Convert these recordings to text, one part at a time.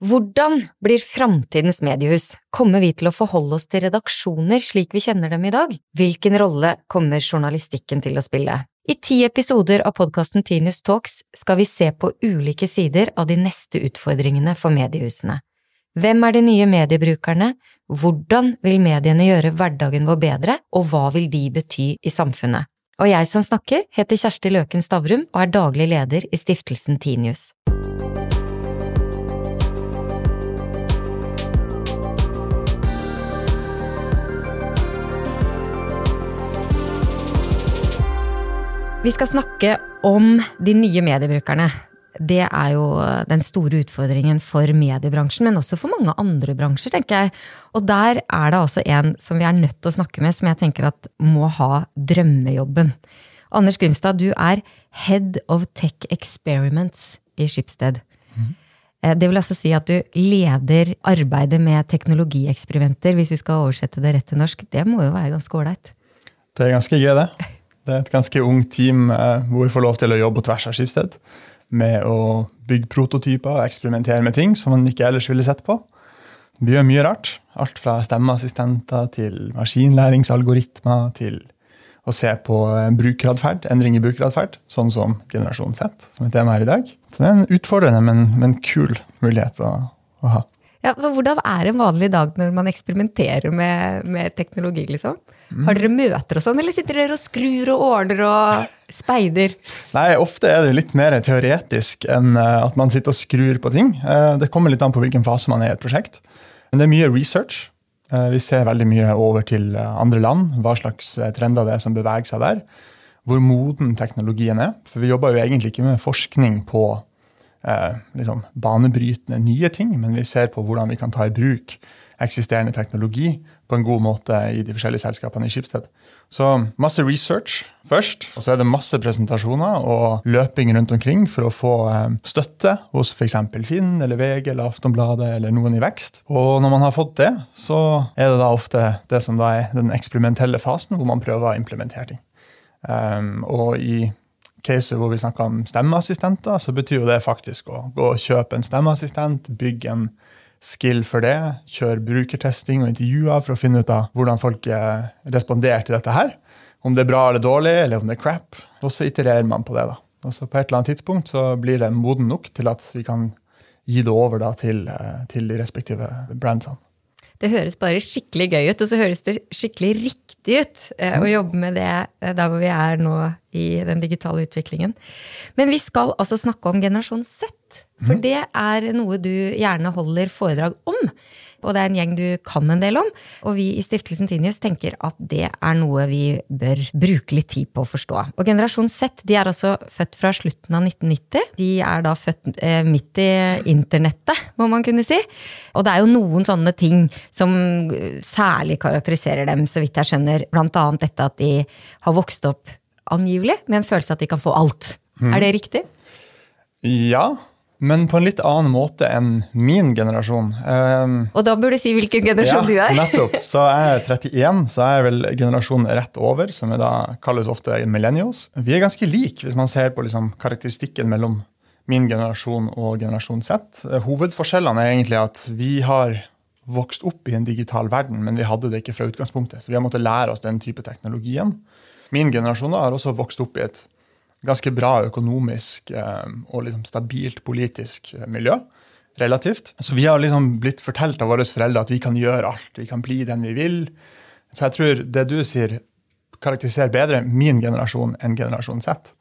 Hvordan blir framtidens mediehus? Kommer vi til å forholde oss til redaksjoner slik vi kjenner dem i dag? Hvilken rolle kommer journalistikken til å spille? I ti episoder av podkasten Tinius Talks skal vi se på ulike sider av de neste utfordringene for mediehusene. Hvem er de nye mediebrukerne, hvordan vil mediene gjøre hverdagen vår bedre, og hva vil de bety i samfunnet? Og jeg som snakker, heter Kjersti Løken Stavrum og er daglig leder i stiftelsen Tinius. Vi skal snakke om de nye mediebrukerne. Det er jo den store utfordringen for mediebransjen, men også for mange andre bransjer, tenker jeg. Og der er det altså en som vi er nødt til å snakke med, som jeg tenker at må ha drømmejobben. Anders Grimstad, du er Head of Tech Experiments i Skipsted. Mm. Det vil altså si at du leder arbeidet med teknologieksperimenter, hvis vi skal oversette det rett til norsk. Det må jo være ganske ålreit? Det er ganske gøy, det. Det er et ganske ungt team eh, hvor vi får lov til å jobbe på tvers av Skipsted. Med å bygge prototyper og eksperimentere med ting som man ikke ellers ville sett på. Vi gjør mye rart. Alt fra stemmeassistenter til maskinlæringsalgoritmer til å se på eh, brukeratferd, endring i brukeratferd, sånn som generasjon Z, som er temaet her i dag. Så det er en utfordrende, men, men kul mulighet å, å ha. Ja, hvordan er en vanlig dag når man eksperimenterer med, med teknologi? liksom? Mm. Har dere møter og sånn, eller sitter dere og skrur og ordner og speider? Nei, ofte er det litt mer teoretisk enn eh, at man sitter og skrur på ting. Eh, det kommer litt an på hvilken fase man er i et prosjekt. Men det er mye research. Eh, vi ser veldig mye over til andre land, hva slags trender det er som beveger seg der. Hvor moden teknologien er. For vi jobber jo egentlig ikke med forskning på eh, liksom banebrytende nye ting, men vi ser på hvordan vi kan ta i bruk eksisterende teknologi på en god måte i de forskjellige selskapene i Skipsted. Så masse research først, og så er det masse presentasjoner og løping rundt omkring for å få eh, støtte hos f.eks. Finn eller VG eller Aftonbladet eller noen i vekst. Og når man har fått det, så er det da ofte det som da er den eksperimentelle fasen, hvor man prøver å implementere ting. Um, og i caset hvor vi snakker om stemmeassistenter, så betyr jo det faktisk å gå og kjøpe en stemmeassistent, bygge en skill for det, kjøre brukertesting og intervjuer for å finne ut av hvordan folk eh, responderer til dette her. Om det er bra eller dårlig, eller om det er crap. Og så itererer man på det. da. Og så På et eller annet tidspunkt så blir det moden nok til at vi kan gi det over da til, eh, til de respektive brandsene. Det høres bare skikkelig gøy ut, og så høres det skikkelig riktig ut eh, å jobbe med det eh, der hvor vi er nå i den digitale utviklingen. Men vi skal altså snakke om generasjon Z, for mm. det er noe du gjerne holder foredrag om og det er en gjeng du kan en del om. Og vi i Stiftelsen Tinius tenker at det er noe vi bør bruke litt tid på å forstå. Og generasjon Z de er altså født fra slutten av 1990. De er da født eh, midt i internettet, må man kunne si. Og det er jo noen sånne ting som særlig karakteriserer dem, så vidt jeg skjønner. Blant annet dette at de har vokst opp angivelig med en følelse at de kan få alt. Mm. Er det riktig? Ja, men på en litt annen måte enn min generasjon. Um, og da burde du si hvilken generasjon ja, du er. nettopp. Så jeg er 31, så jeg er vel generasjonen rett over, som da kalles ofte millennials. Vi er ganske like hvis man ser på liksom, karakteristikken mellom min generasjon og generasjon Z. Hovedforskjellene er egentlig at vi har vokst opp i en digital verden, men vi hadde det ikke fra utgangspunktet. Så vi har måttet lære oss den type teknologien. Min generasjon har også vokst opp i et ganske bra økonomisk eh, og liksom stabilt politisk eh, miljø. Relativt. Så vi har liksom blitt fortalt av våre foreldre at vi kan gjøre alt. Vi kan bli den vi vil. Så jeg tror det du sier, karakteriserer bedre min generasjon enn generasjon Z.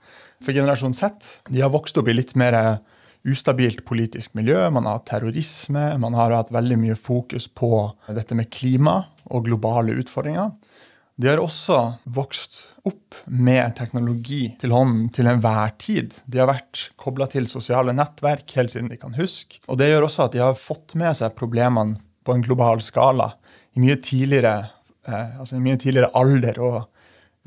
For generasjon Z de har vokst opp i litt mer ustabilt politisk miljø. Man har hatt terrorisme, man har hatt veldig mye fokus på dette med klima og globale utfordringer. De har også vokst opp med teknologi til hånden til enhver tid. De har vært kobla til sosiale nettverk helt siden de kan huske. Og det gjør også at de har fått med seg problemene på en global skala i mye tidligere, eh, altså i mye tidligere alder og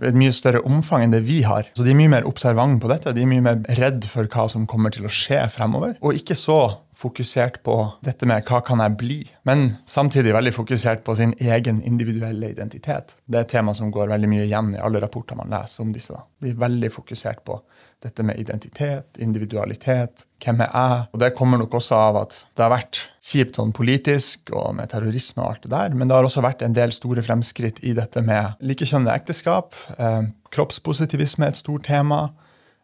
et mye større omfang enn det vi har. Så de er mye mer observant på dette. De er mye mer redd for hva som kommer til å skje fremover. Og ikke så fokusert på dette med hva kan jeg bli, men samtidig veldig fokusert på sin egen individuelle identitet. Det er et tema som går veldig mye igjen i alle rapporter man leser om disse. De er veldig fokusert på dette med identitet, individualitet, hvem er jeg? Og det kommer nok også av at det har vært kjipt sånn politisk og med terrorisme og alt det der, men det har også vært en del store fremskritt i dette med likekjønnede ekteskap. Eh, kroppspositivisme er et stort tema.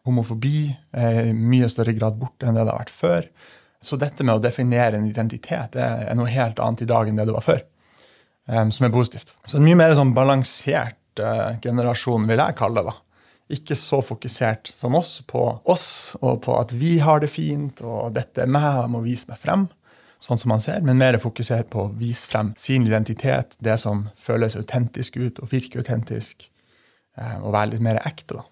Homofobi er i mye større grad borte enn det det har vært før. Så dette med å definere en identitet er noe helt annet i dag enn det det var før. Um, som er positivt. Så en mye mer sånn balansert uh, generasjon, vil jeg kalle det. da. Ikke så fokusert som oss på oss og på at vi har det fint, og dette er meg, og jeg må vise meg frem. Sånn som man ser, Men mer fokusert på å vise frem sin identitet, det som føles autentisk ut og virker autentisk. Uh, og være litt mer ekte. da.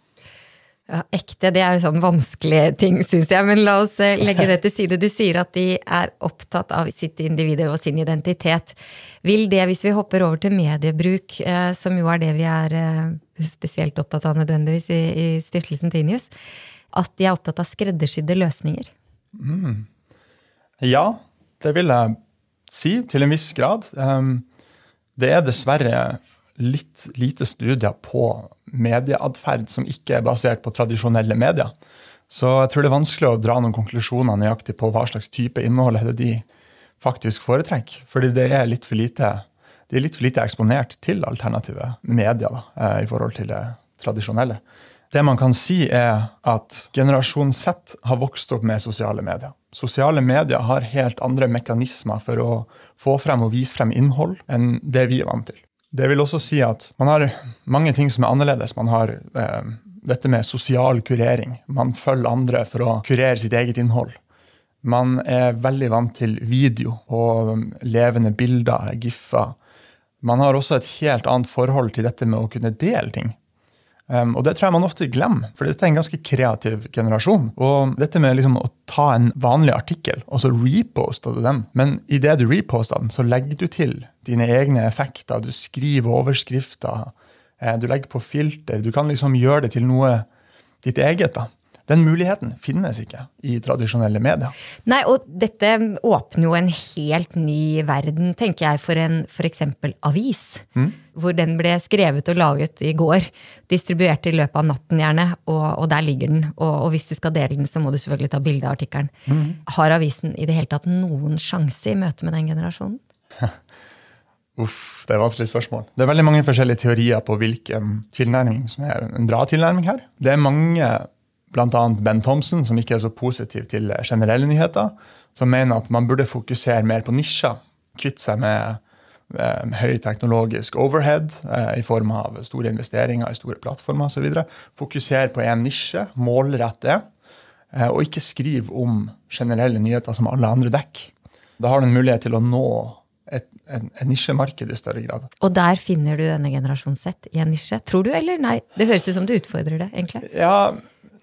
Ja, Ekte, det er jo sånn vanskelige ting, syns jeg. Men la oss eh, legge det til side. Du sier at de er opptatt av sitt individ og sin identitet. Vil det, hvis vi hopper over til mediebruk, eh, som jo er det vi er eh, spesielt opptatt av nødvendigvis i, Stiftelsen Tinius, at de er opptatt av skreddersydde løsninger? Mm. Ja, det vil jeg si, til en viss grad. Um, det er dessverre litt lite studier på medieatferd som ikke er basert på tradisjonelle medier. Så jeg tror det er vanskelig å dra noen konklusjoner nøyaktig på hva slags type innhold er det de faktisk foretrekker. Fordi det er litt for lite, de er litt for lite eksponert til alternative medier da, eh, i forhold til det tradisjonelle. Det man kan si, er at generasjon Z har vokst opp med sosiale medier. Sosiale medier har helt andre mekanismer for å få frem og vise frem innhold enn det vi er vant til. Det vil også si at man har mange ting som er annerledes. Man har eh, dette med sosial kurering. Man følger andre for å kurere sitt eget innhold. Man er veldig vant til video og levende bilder, giffer. Man har også et helt annet forhold til dette med å kunne dele ting. Um, og det tror jeg man ofte glemmer, for dette er en ganske kreativ generasjon. Og dette med liksom å ta en vanlig artikkel, og så reposter du den. Men idet du reposter den, så legger du til dine egne effekter. Du skriver overskrifter. Eh, du legger på filter. Du kan liksom gjøre det til noe ditt eget. da. Den muligheten finnes ikke i tradisjonelle medier. Nei, og dette åpner jo en helt ny verden, tenker jeg, for en f.eks. avis. Mm. Hvor den ble skrevet og laget i går. Distribuert i løpet av natten, gjerne. Og, og der ligger den. Og, og, hvis du skal dele den, så må du selvfølgelig ta bilde av artikkelen. Mm. Har avisen i det hele tatt noen sjanse i møte med den generasjonen? Uff, det er et vanskelig spørsmål. Det er veldig mange forskjellige teorier på hvilken tilnærming som er en bra tilnærming her. Det er mange bl.a. Ben Thompson, som ikke er så positiv til generelle nyheter, som mener at man burde fokusere mer på nisjer. Kvitte seg med med høy teknologisk overhead eh, i form av store investeringer i store plattformer osv. Fokusere på én nisje, målrett det, eh, og ikke skrive om generelle nyheter som alle andre dekker. Da har du en mulighet til å nå en, en nisjemarked i større grad. Og der finner du denne generasjon Z i en nisje, tror du, eller nei? Det høres ut som du utfordrer det, egentlig. Ja,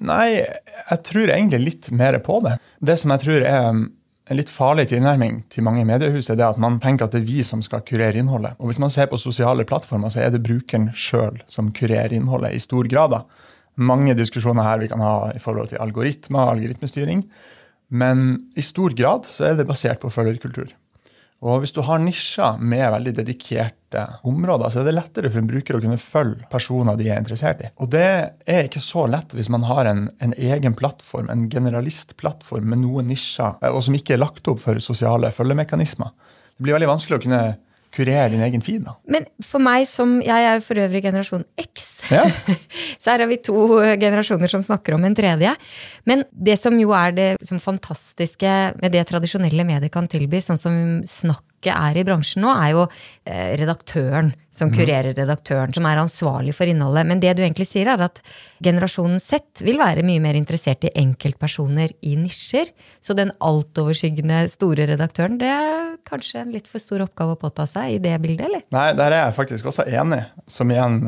Nei, jeg tror egentlig litt mer på det. Det som jeg tror er en litt farlig tilnærming til mange mediehus, er det at man tenker at det er vi som skal kurere innholdet. Og hvis man ser på sosiale plattformer, så er det brukeren sjøl som kurerer innholdet i stor grad. Mange diskusjoner her vi kan ha i forhold til algoritmer og algoritmestyring. Men i stor grad så er det basert på følgerkultur. Og hvis du har nisjer med veldig dedikerte områder, så er det lettere for en bruker å kunne følge personer de er interessert i. Og det er ikke så lett hvis man har en, en egen plattform, en generalistplattform med noen nisjer, og som ikke er lagt opp for sosiale følgemekanismer. Det blir veldig vanskelig å kunne kurere din egen feed. da. Men for meg som Jeg er for øvrig generasjon X. Ja. så her har vi to generasjoner som snakker om en tredje. Men det som jo er det fantastiske med det tradisjonelle medier kan tilby, sånn som snakk ikke er i bransjen nå, er jo eh, redaktøren som mhm. kurerer redaktøren, som er ansvarlig for innholdet. Men det du egentlig sier, er at generasjonen Z vil være mye mer interessert i enkeltpersoner i nisjer. Så den altoverskyggende store redaktøren, det er kanskje en litt for stor oppgave å påta seg i det bildet, eller? Nei, der er jeg faktisk også enig, som igjen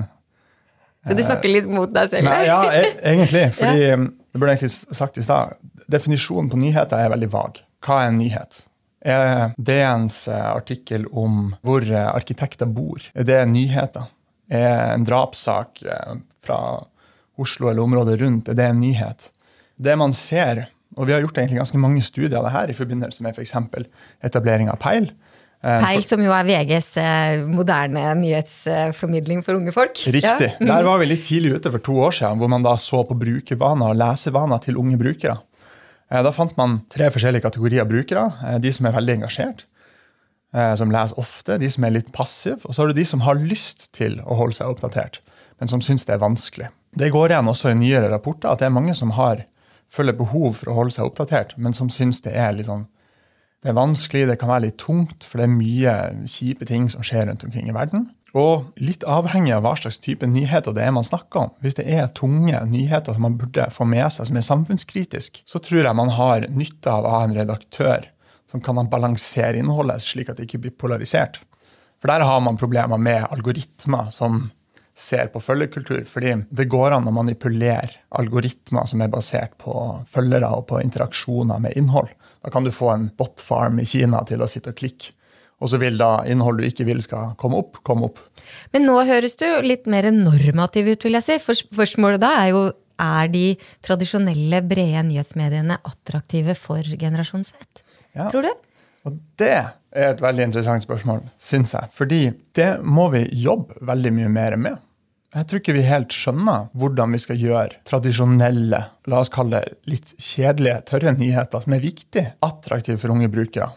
Så du snakker litt mot deg selv? Nei, ja, e egentlig. Fordi ja. det burde egentlig sagt i stad. Definisjonen på nyheter er veldig vag. Hva er en nyhet? Er DNs eh, artikkel om hvor eh, arkitekter bor, er det nyheter? Er en drapssak eh, fra Oslo eller området rundt, er det en nyhet? Det man ser Og vi har gjort egentlig ganske mange studier av det her i forbindelse med f.eks. For etablering av Peil. Eh, Peil, som jo er VGs eh, moderne nyhetsformidling for unge folk. Riktig. Ja. Der var vi litt tidlig ute for to år siden, hvor man da så på brukervaner og lesevaner til unge brukere. Eh, da fant man tre forskjellige kategorier brukere. De som er veldig engasjert, som leser ofte, de som er litt passive, og så har du de som har lyst til å holde seg oppdatert, men som syns det er vanskelig. Det går igjen også i nyere rapporter at det er mange som har føler behov for å holde seg oppdatert, men som syns det er litt sånn det er vanskelig, det kan være litt tungt, for det er mye kjipe ting som skjer rundt omkring i verden. Og litt avhengig av hva slags type nyheter det er man snakker om. Hvis det er tunge nyheter som man burde få med seg, som er samfunnskritisk, så tror jeg man har nytte av å ha en redaktør som kan balansere innholdet, slik at det ikke blir polarisert. For der har man problemer med algoritmer som ser på følgekultur. Fordi det går an å manipulere algoritmer som er basert på følgere og på interaksjoner med innhold. Da kan du få en botfarm i Kina til å sitte og klikke. Og så vil da innhold du ikke vil skal komme opp, komme opp. Men nå høres du litt mer normativ ut, vil jeg si. For spørsmålet da er jo er de tradisjonelle, brede nyhetsmediene attraktive for generasjon Z? Ja. Tror du? Og det er et veldig interessant spørsmål, syns jeg. Fordi det må vi jobbe veldig mye mer med. Jeg tror ikke vi helt skjønner hvordan vi skal gjøre tradisjonelle, la oss kalle det litt kjedelige, tørre nyheter som er viktige, attraktive for unge brukere.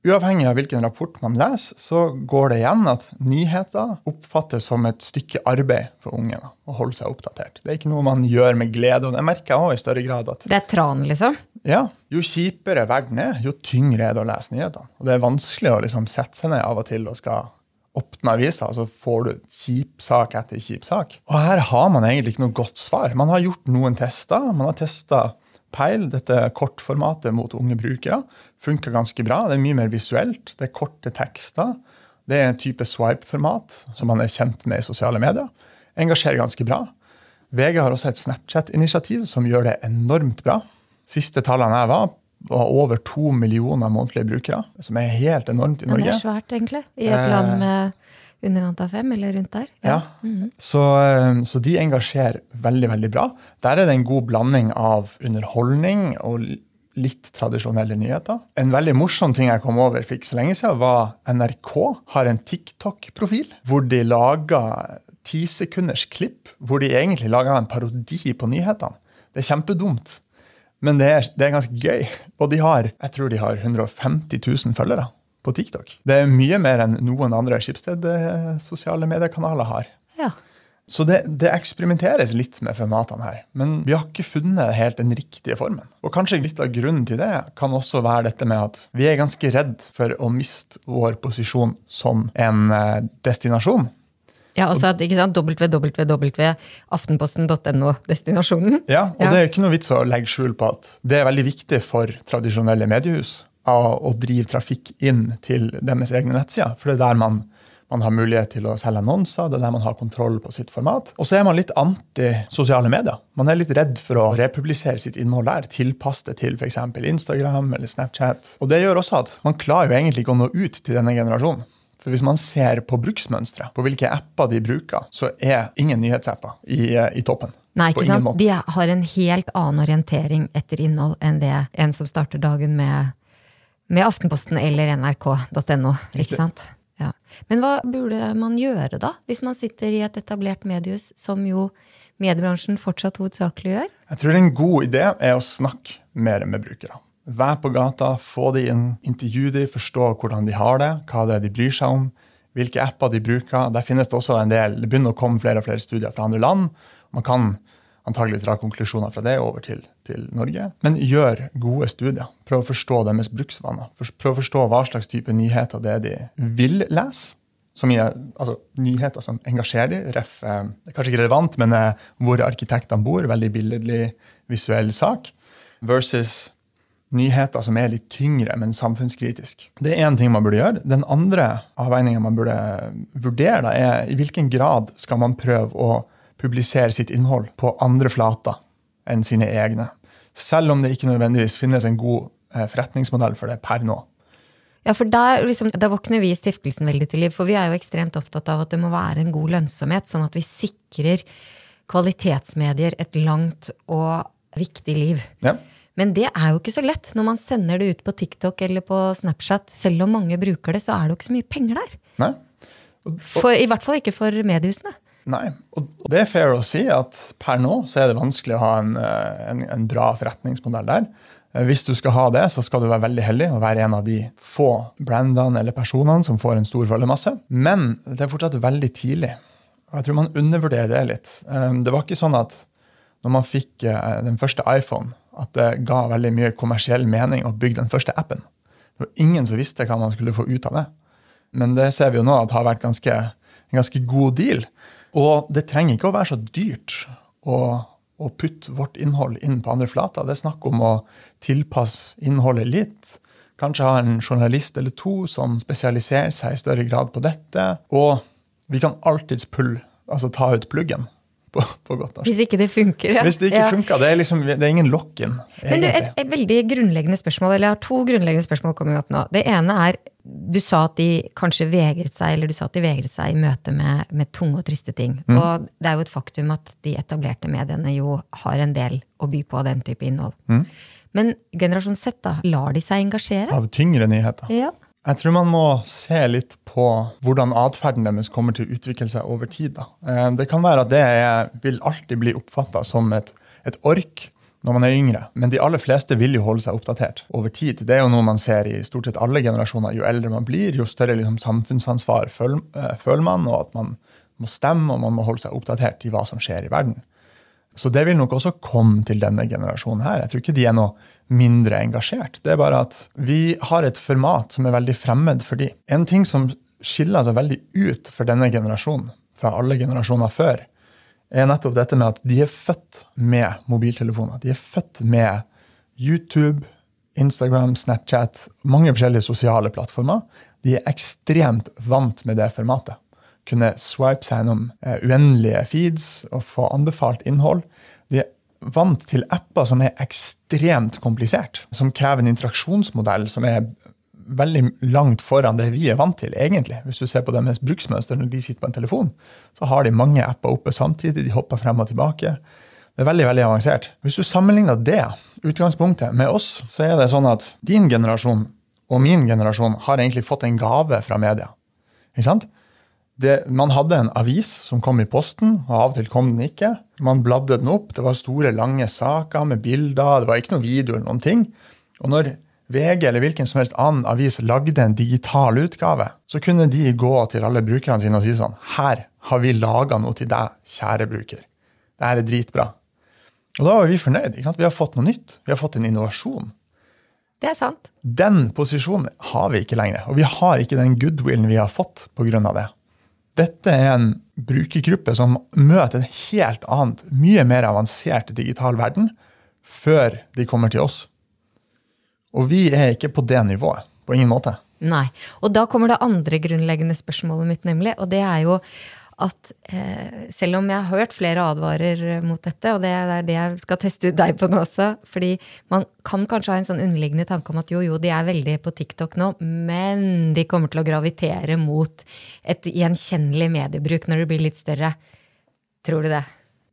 Uavhengig av hvilken rapport man leser, så går det igjen at nyheter oppfattes som et stykke arbeid for unge. Å holde seg oppdatert. Det er ikke noe man gjør med glede, og det merker jeg òg i større grad. at... Det er tran, liksom? Ja. Jo kjipere verden er, jo tyngre er det å lese nyhetene. Og det er vanskelig å liksom sette seg ned av og til og skal åpne avisa, så får du kjip sak etter kjip sak. Og her har man egentlig ikke noe godt svar. Man har gjort noen tester. Man har testa Peil, dette kortformatet mot unge brukere, funker ganske bra. Det er mye mer visuelt. Det er korte tekster. Det er en type swipe-format som man er kjent med i sosiale medier. Engasjerer ganske bra. VG har også et Snapchat-initiativ som gjør det enormt bra. Siste tallene jeg var, var over to millioner månedlige brukere, som er helt enormt i Norge. Men det er svært, egentlig. I et land eh, med underkant av fem, eller rundt der. Ja, ja. Mm -hmm. så, eh, så, de engasjerer veldig, veldig bra. Der er det en god blanding av underholdning og litt tradisjonelle nyheter. En veldig morsom ting jeg kom over for ikke så lenge siden, var NRK har en TikTok-profil hvor de lager tisekunders klipp hvor de egentlig lager en parodi på nyhetene. Det er kjempedumt. Men det er, det er ganske gøy. Og de har jeg tror de har 150 000 følgere på TikTok. Det er mye mer enn noen andre Skipsted-sosiale mediekanaler har. Ja. Så det, det, eksperimenteres litt med formatene her, men vi har ikke funnet helt den riktige formen. Og kanskje litt av grunnen til det kan også være dette med at vi er ganske redd for å miste vår posisjon som en eh, destinasjon. Ja, altså at, ikke sant, www.aftenposten.no-destinasjonen. Ja, og ja. det er ikke noe vits å legge skjul på at det er veldig viktig for tradisjonelle mediehus å drive trafikk inn til deres egne nettsider. For det er der man, man, har mulighet til å selge annonser, det er der man har kontroll på sitt format. Og så er man litt anti sosiale medier. Man er litt redd for å republisere sitt innhold der. Tilpasse det til f.eks. Instagram eller Snapchat. Og det gjør også at man klarer jo egentlig ikke å nå ut til denne generasjonen. For Hvis man ser på bruksmønstre, på hvilke apper de bruker, så er ingen nyhetsapper i, i toppen. Nei, ikke sant? De har en helt annen orientering etter innhold enn det en som starter dagen med med Aftenposten eller nrk.no. ikke sant? Ja. Men hva burde man gjøre, da? Hvis man sitter i et etablert mediehus, som jo mediebransjen fortsatt hovedsakelig gjør? Jeg tror en god idé er å snakke mer med brukere. Vær på gata, få de inn, intervju de, forstå hvordan de har det, hva det er de bryr seg om, hvilke apper de bruker. Der finnes det også en del, det begynner å komme flere og flere studier fra andre land. Man kan antagelig dra konklusjoner fra det over til, til, Norge. Men gjør gode studier. Prøv å forstå deres bruksvaner. Prøv å forstå hva slags type nyheter det er de vil lese. Så mye, altså, nyheter som engasjerer de. Ref, eh, det er kanskje ikke relevant, men eh, hvor arkitektene bor. Veldig billedlig, visuell sak. Versus nyheter som er litt tyngre, men samfunnskritisk. Det er én ting man burde gjøre. Den andre avveiningen man burde vurdere, da, er i hvilken grad skal man prøve å publisere sitt innhold på andre flater enn sine egne. Selv om det ikke nødvendigvis finnes en god eh, forretningsmodell for det per nå. Ja, for da, liksom, våkner vi i stiftelsen veldig til liv. For vi er jo ekstremt opptatt av at det må være en god lønnsomhet, sånn at vi sikrer kvalitetsmedier et langt og viktig liv. Ja. Men det er jo ikke så lett når man sender det ut på TikTok eller på Snapchat. Selv om mange bruker det, så er det jo ikke så mye penger der. Nei. For, I hvert fall ikke for mediehusene. Nei, og det er fair å si at per nå så er det vanskelig å ha en, eh, en, en bra forretningsmodell der. Eh, hvis du skal ha det, så skal du være veldig heldig og være en av de få brandene eller personene som får en stor følgemasse. Men det er fortsatt veldig tidlig. Og jeg tror man undervurderer det litt. Eh, det var ikke sånn at når man fikk den første iPhone, at det ga veldig mye kommersiell mening å bygge den første appen. Det var ingen som visste hva man skulle få ut av det. Men det ser vi jo nå at har vært ganske, en ganske god deal. Og det trenger ikke å være så dyrt å, å putte vårt innhold inn på andre flater. Det er snakk om å tilpasse innholdet litt. Kanskje ha en journalist eller to som spesialiserer seg i større grad på dette. Og vi kan alltids pull, altså ta ut pluggen på, på godt norsk. Hvis ikke det funker, ja. Hvis det ikke ja. funker, det er, liksom, det er ingen lock-in. Men du, et, et, veldig grunnleggende spørsmål, eller jeg har to grunnleggende spørsmål coming opp nå. Det ene er, du sa at de kanskje vegret seg, eller du sa at de vegret seg i møte med, med tunge og triste ting. Mm. Og det er jo et faktum at de etablerte mediene jo har en del å by på av den type innhold. Mm. Men generasjon Z, da, lar de seg engasjere? Av tyngre nyheter. Ja. Jeg tror man må se litt på hvordan atferden deres kommer til å utvikle seg over tid. Da. Eh, det kan være at det vil alltid bli oppfatta som et, et, ork når man er yngre, men de aller fleste vil jo holde seg oppdatert over tid. Det er jo noe man ser i stort sett alle generasjoner. Jo eldre man blir, jo større liksom, samfunnsansvar eh, føler man, og at man må stemme og man må holde seg oppdatert i hva som skjer i verden. Så det vil nok også komme til denne generasjonen her. Jeg tror ikke de er noe mindre engasjert. Det er bare at vi har et format som er veldig fremmed for de. En ting som skiller seg veldig ut for denne generasjonen fra alle generasjoner før, er nettopp dette med at de er født med mobiltelefoner. De er født med YouTube, Instagram, Snapchat, mange forskjellige sosiale plattformer. De er ekstremt vant med det formatet kunne swipe seg gjennom uh, uendelige feeds og få anbefalt innhold. De er vant til apper som er ekstremt komplisert, som krever en interaksjonsmodell som er veldig langt foran det vi er vant til, egentlig. Hvis du ser på deres bruksmønster når de sitter på en telefon, så har de mange apper oppe samtidig, de hopper frem og tilbake. Det er veldig veldig avansert. Hvis du sammenligner det utgangspunktet med oss, så er det sånn at din generasjon og min generasjon har egentlig fått en gave fra media. Ikke sant? det, man hadde en avis som kom i posten, og av og til kom den ikke. Man bladde den opp, det var store, lange saker med bilder, det var ikke noe video eller noen ting. Og når VG eller hvilken som helst annen avis lagde en digital utgave, så kunne de gå til alle brukerne sine og si sånn Her har vi laga noe til deg, kjære bruker. Det her er dritbra. Og da var vi fornøyd. Vi har fått noe nytt. Vi har fått en innovasjon. Det er sant. Den posisjonen har vi ikke lenger. Og vi har ikke den goodwillen vi har fått pga. det. Dette er en brukergruppe som møter en helt annet, mye mer avansert digital verden før de kommer til oss. Og vi er ikke på det nivået. På ingen måte. Nei. Og da kommer det andre grunnleggende spørsmålet mitt, nemlig. Og det er jo at eh, selv om jeg har hørt flere advarer mot dette, og det er det jeg skal teste ut deg på nå også fordi man kan kanskje ha en sånn underliggende tanke om at jo, jo, de er veldig på TikTok nå, men de kommer til å gravitere mot et gjenkjennelig mediebruk når det blir litt større. Tror du det?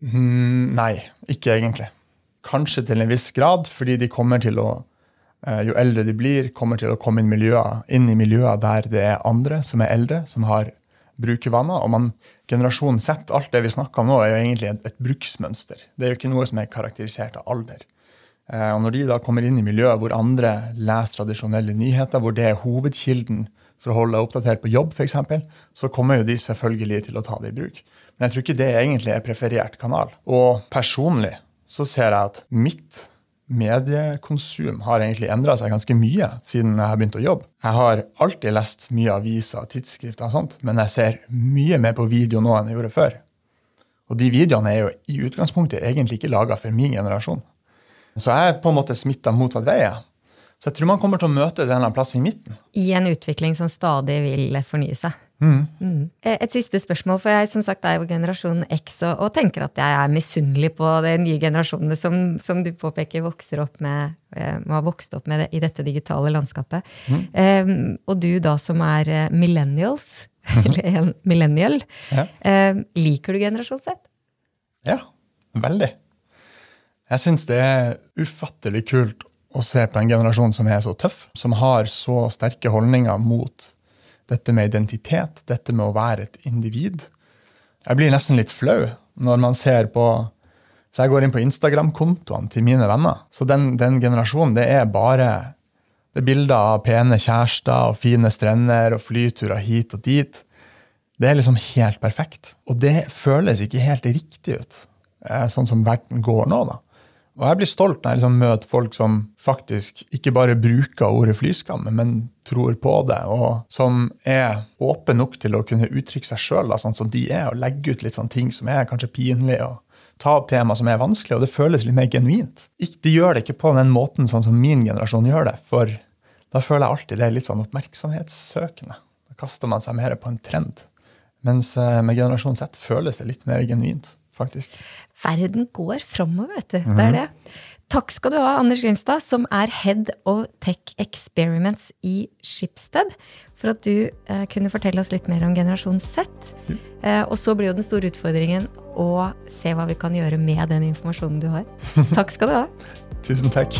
Mm, nei, ikke egentlig. Kanskje til en viss grad, fordi de kommer til å eh, jo eldre de blir, kommer til å komme inn, miljøer, inn i miljøer der det er andre som er eldre, som har brukervaner. Og man, generasjonen Z, alt det vi snakker om nå, er jo egentlig et, et, bruksmønster. Det er jo ikke noe som er karakterisert av alder. Eh, og når de da kommer inn i miljøet hvor andre leser tradisjonelle nyheter, hvor det er hovedkilden for å holde oppdatert på jobb, f.eks., så kommer jo de selvfølgelig til å ta det i bruk. Men jeg tror ikke det egentlig er preferert kanal. Og personlig så ser jeg at mitt mediekonsum har egentlig endra seg ganske mye siden jeg har begynt å jobbe. Jeg har alltid lest mye aviser, tidsskrifter og sånt, men jeg ser mye mer på video nå enn jeg gjorde før. Og de videoene er jo i utgangspunktet egentlig ikke laga for min generasjon. Så jeg er på en måte smitta motsatt vei. Så jeg tror man kommer til å møtes en eller annen plass i midten. I en utvikling som stadig vil fornye seg. Mm. Mm. Et siste spørsmål, for jeg som sagt er jo generasjon X og, og tenker at jeg er misunnelig på de nye generasjonene som, som, du påpeker vokser opp med, må ha vokst opp med det, i dette digitale landskapet. Mm. Um, og du da som er eh, millennials, eller en millennial, ja. um, liker du generasjon Z? Ja, veldig. Jeg syns det er ufattelig kult å se på en generasjon som er så tøff, som har så sterke holdninger mot dette med identitet, dette med å være et individ. Jeg blir nesten litt flau når man ser på Så jeg går inn på Instagram-kontoene til mine venner. Så den, den generasjonen, det er bare det er bilder av pene kjærester og fine strender og flyturer hit og dit. Det er liksom helt perfekt. Og det føles ikke helt riktig ut, eh, sånn som verden går nå. da. Og jeg blir stolt når jeg liksom møter folk som faktisk ikke bare bruker ordet flyskamme, men tror på det, og som er åpne nok til å kunne uttrykke seg sjøl sånn som de er, og legge ut litt sånne ting som er kanskje pinlige, og ta opp tema som er vanskelig, og det føles litt mer genuint. De gjør det ikke på den måten sånn som min generasjon gjør det, for da føler jeg alltid det er litt sånn oppmerksomhetssøkende. Da kaster man seg mer på en trend. Mens eh, med generasjon Z føles det litt mer genuint faktisk. Verden går framover, vet du. Det er mhm. det. Takk skal du ha, Anders Grimstad, som er Head of Tech Experiments i Skipsted, for at du eh, kunne fortelle oss litt mer om generasjon Z. Mm. Eh, og så blir jo den store utfordringen å se hva vi kan gjøre med den informasjonen du har. Takk skal du ha. Tusen takk.